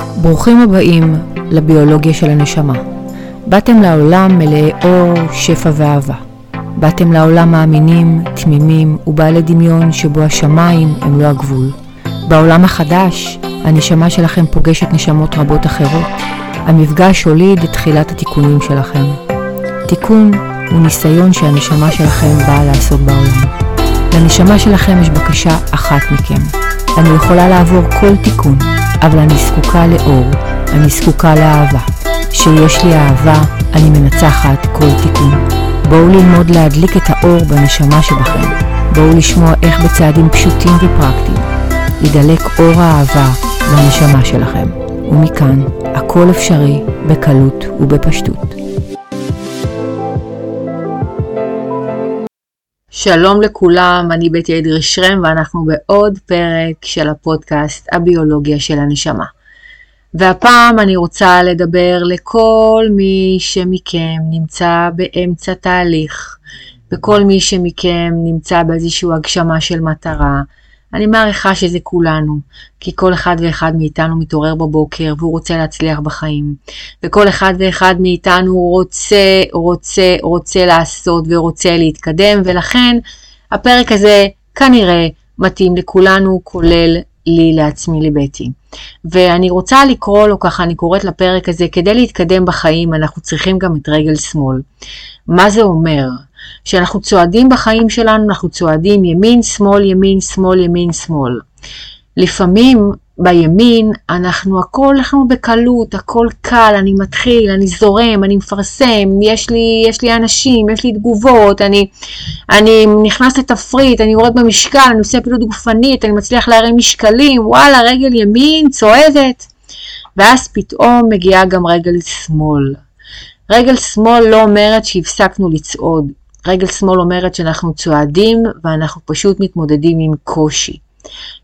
ברוכים הבאים לביולוגיה של הנשמה. באתם לעולם מלאי אור, שפע ואהבה. באתם לעולם מאמינים, תמימים ובעלי דמיון שבו השמיים הם לא הגבול. בעולם החדש, הנשמה שלכם פוגשת נשמות רבות אחרות. המפגש הוליד את תחילת התיקונים שלכם. תיקון הוא ניסיון שהנשמה שלכם באה לעשות בעולם. לנשמה שלכם יש בקשה אחת מכם. אני יכולה לעבור כל תיקון, אבל אני זקוקה לאור, אני זקוקה לאהבה. כשיש לי אהבה, אני מנצחת כל תיקון. בואו ללמוד להדליק את האור בנשמה שבכם. בואו לשמוע איך בצעדים פשוטים ופרקטיים ידלק אור האהבה לנשמה שלכם. ומכאן, הכל אפשרי בקלות ובפשטות. שלום לכולם, אני בטי אדרי ואנחנו בעוד פרק של הפודקאסט הביולוגיה של הנשמה. והפעם אני רוצה לדבר לכל מי שמכם נמצא באמצע תהליך, וכל מי שמכם נמצא באיזושהי הגשמה של מטרה. אני מעריכה שזה כולנו, כי כל אחד ואחד מאיתנו מתעורר בבוקר והוא רוצה להצליח בחיים. וכל אחד ואחד מאיתנו רוצה, רוצה, רוצה לעשות ורוצה להתקדם, ולכן הפרק הזה כנראה מתאים לכולנו, כולל לי לעצמי לבטי. ואני רוצה לקרוא לו ככה, אני קוראת לפרק הזה, כדי להתקדם בחיים אנחנו צריכים גם את רגל שמאל. מה זה אומר? כשאנחנו צועדים בחיים שלנו, אנחנו צועדים ימין, שמאל, ימין, שמאל, ימין, שמאל. לפעמים בימין אנחנו הכל אנחנו בקלות, הכל קל, אני מתחיל, אני זורם, אני מפרסם, יש לי, יש לי אנשים, יש לי תגובות, אני, אני נכנס לתפריט, אני יורד במשקל, אני עושה פעילות גופנית, אני מצליח להרים משקלים, וואלה, רגל ימין, צועדת. ואז פתאום מגיעה גם רגל שמאל. רגל שמאל לא אומרת שהפסקנו לצעוד, רגל שמאל אומרת שאנחנו צועדים ואנחנו פשוט מתמודדים עם קושי.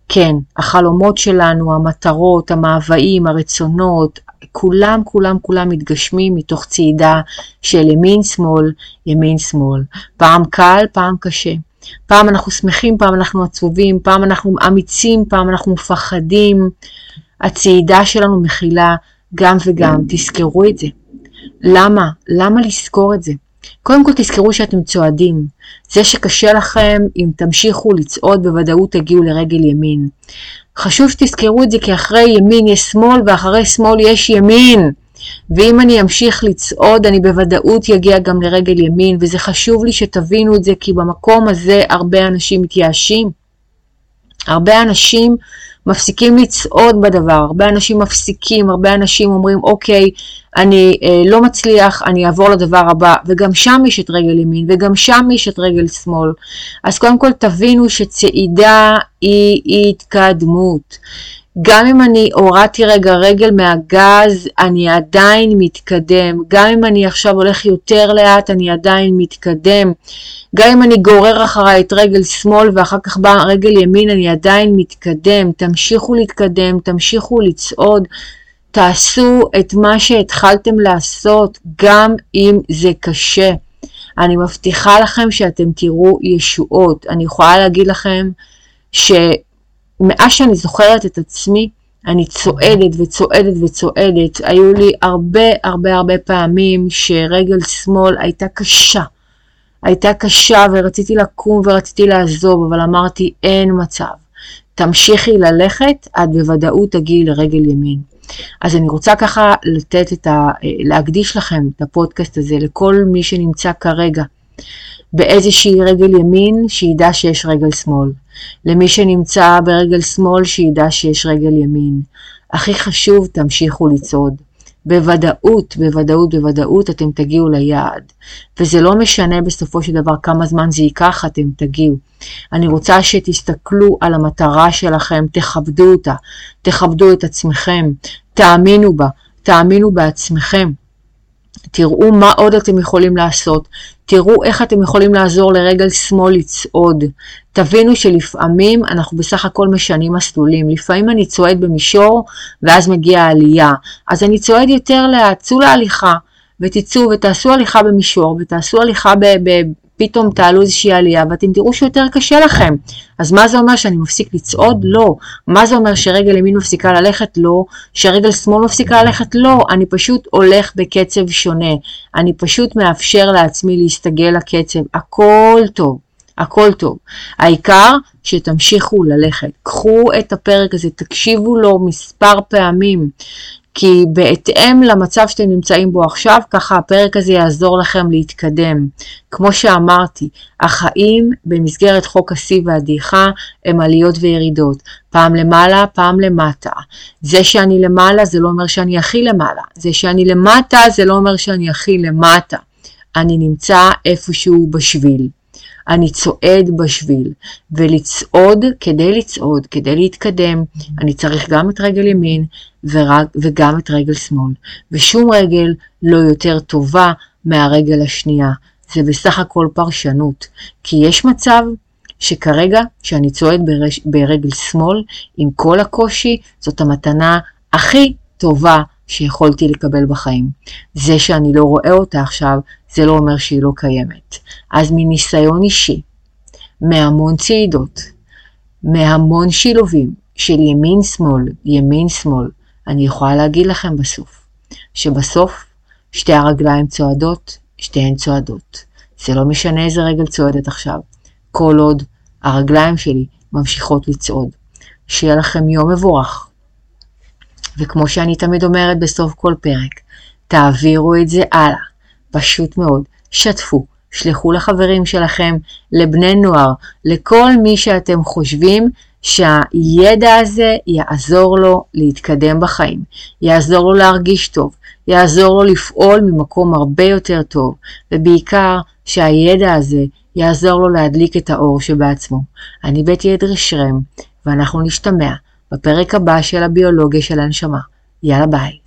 כן, החלומות שלנו, המטרות, המאוויים, הרצונות, כולם כולם כולם מתגשמים מתוך צעידה של ימין שמאל, ימין שמאל. פעם קל, פעם קשה. פעם אנחנו שמחים, פעם אנחנו עצובים, פעם אנחנו אמיצים, פעם אנחנו מפחדים. הצעידה שלנו מכילה גם וגם, תזכרו את זה. למה? למה לזכור את זה? קודם כל תזכרו שאתם צועדים. זה שקשה לכם, אם תמשיכו לצעוד בוודאות תגיעו לרגל ימין. חשוב שתזכרו את זה כי אחרי ימין יש שמאל ואחרי שמאל יש ימין. ואם אני אמשיך לצעוד אני בוודאות יגיע גם לרגל ימין וזה חשוב לי שתבינו את זה כי במקום הזה הרבה אנשים מתייאשים. הרבה אנשים מפסיקים לצעוד בדבר, הרבה אנשים מפסיקים, הרבה אנשים אומרים אוקיי, אני אה, לא מצליח, אני אעבור לדבר הבא, וגם שם יש את רגל ימין, וגם שם יש את רגל שמאל. אז קודם כל תבינו שצעידה היא התקדמות. גם אם אני הורדתי רגע רגל מהגז, אני עדיין מתקדם. גם אם אני עכשיו הולך יותר לאט, אני עדיין מתקדם. גם אם אני גורר אחריי את רגל שמאל ואחר כך באה רגל ימין, אני עדיין מתקדם. תמשיכו להתקדם, תמשיכו לצעוד. תעשו את מה שהתחלתם לעשות, גם אם זה קשה. אני מבטיחה לכם שאתם תראו ישועות. אני יכולה להגיד לכם שמאז שאני זוכרת את עצמי, אני צועדת וצועדת וצועדת. היו לי הרבה הרבה הרבה פעמים שרגל שמאל הייתה קשה. הייתה קשה ורציתי לקום ורציתי לעזוב, אבל אמרתי אין מצב. תמשיכי ללכת, את בוודאות תגיעי לרגל ימין. אז אני רוצה ככה לתת את ה... להקדיש לכם את הפודקאסט הזה לכל מי שנמצא כרגע באיזושהי רגל ימין, שידע שיש רגל שמאל. למי שנמצא ברגל שמאל, שידע שיש רגל ימין. הכי חשוב, תמשיכו לצעוד. בוודאות, בוודאות, בוודאות אתם תגיעו ליעד. וזה לא משנה בסופו של דבר כמה זמן זה ייקח, אתם תגיעו. אני רוצה שתסתכלו על המטרה שלכם, תכבדו אותה, תכבדו את עצמכם, תאמינו בה, תאמינו בעצמכם. תראו מה עוד אתם יכולים לעשות, תראו איך אתם יכולים לעזור לרגל שמאל לצעוד. תבינו שלפעמים אנחנו בסך הכל משנים מסלולים. לפעמים אני צועד במישור ואז מגיעה העלייה. אז אני צועד יותר לאט, צאו להליכה ותצאו ותעשו הליכה במישור ותעשו הליכה ב- ב- פתאום תעלו איזושהי עלייה ואתם תראו שיותר קשה לכם. אז מה זה אומר שאני מפסיק לצעוד? לא. מה זה אומר שרגל ימין מפסיקה ללכת? לא. שרגל שמאל מפסיקה ללכת? לא. אני פשוט הולך בקצב שונה. אני פשוט מאפשר לעצמי להסתגל לקצב. הכל טוב. הכל טוב. העיקר שתמשיכו ללכת. קחו את הפרק הזה, תקשיבו לו מספר פעמים. כי בהתאם למצב שאתם נמצאים בו עכשיו, ככה הפרק הזה יעזור לכם להתקדם. כמו שאמרתי, החיים במסגרת חוק השיא והדעיכה הם עליות וירידות, פעם למעלה, פעם למטה. זה שאני למעלה זה לא אומר שאני הכי למעלה, זה שאני למטה זה לא אומר שאני הכי למטה. אני נמצא איפשהו בשביל. אני צועד בשביל, ולצעוד, כדי לצעוד, כדי להתקדם, אני צריך גם את רגל ימין ורג, וגם את רגל שמאל, ושום רגל לא יותר טובה מהרגל השנייה. זה בסך הכל פרשנות, כי יש מצב שכרגע, כשאני צועד ברש, ברגל שמאל, עם כל הקושי, זאת המתנה הכי טובה שיכולתי לקבל בחיים. זה שאני לא רואה אותה עכשיו, זה לא אומר שהיא לא קיימת. אז מניסיון אישי, מהמון צעידות, מהמון שילובים של ימין-שמאל, ימין-שמאל, אני יכולה להגיד לכם בסוף, שבסוף שתי הרגליים צועדות, שתיהן צועדות. זה לא משנה איזה רגל צועדת עכשיו, כל עוד הרגליים שלי ממשיכות לצעוד. שיהיה לכם יום מבורך. וכמו שאני תמיד אומרת בסוף כל פרק, תעבירו את זה הלאה. פשוט מאוד. שתפו, שלחו לחברים שלכם, לבני נוער, לכל מי שאתם חושבים שהידע הזה יעזור לו להתקדם בחיים, יעזור לו להרגיש טוב, יעזור לו לפעול ממקום הרבה יותר טוב, ובעיקר שהידע הזה יעזור לו להדליק את האור שבעצמו. אני בית אדרי שרם, ואנחנו נשתמע בפרק הבא של הביולוגיה של הנשמה. יאללה ביי.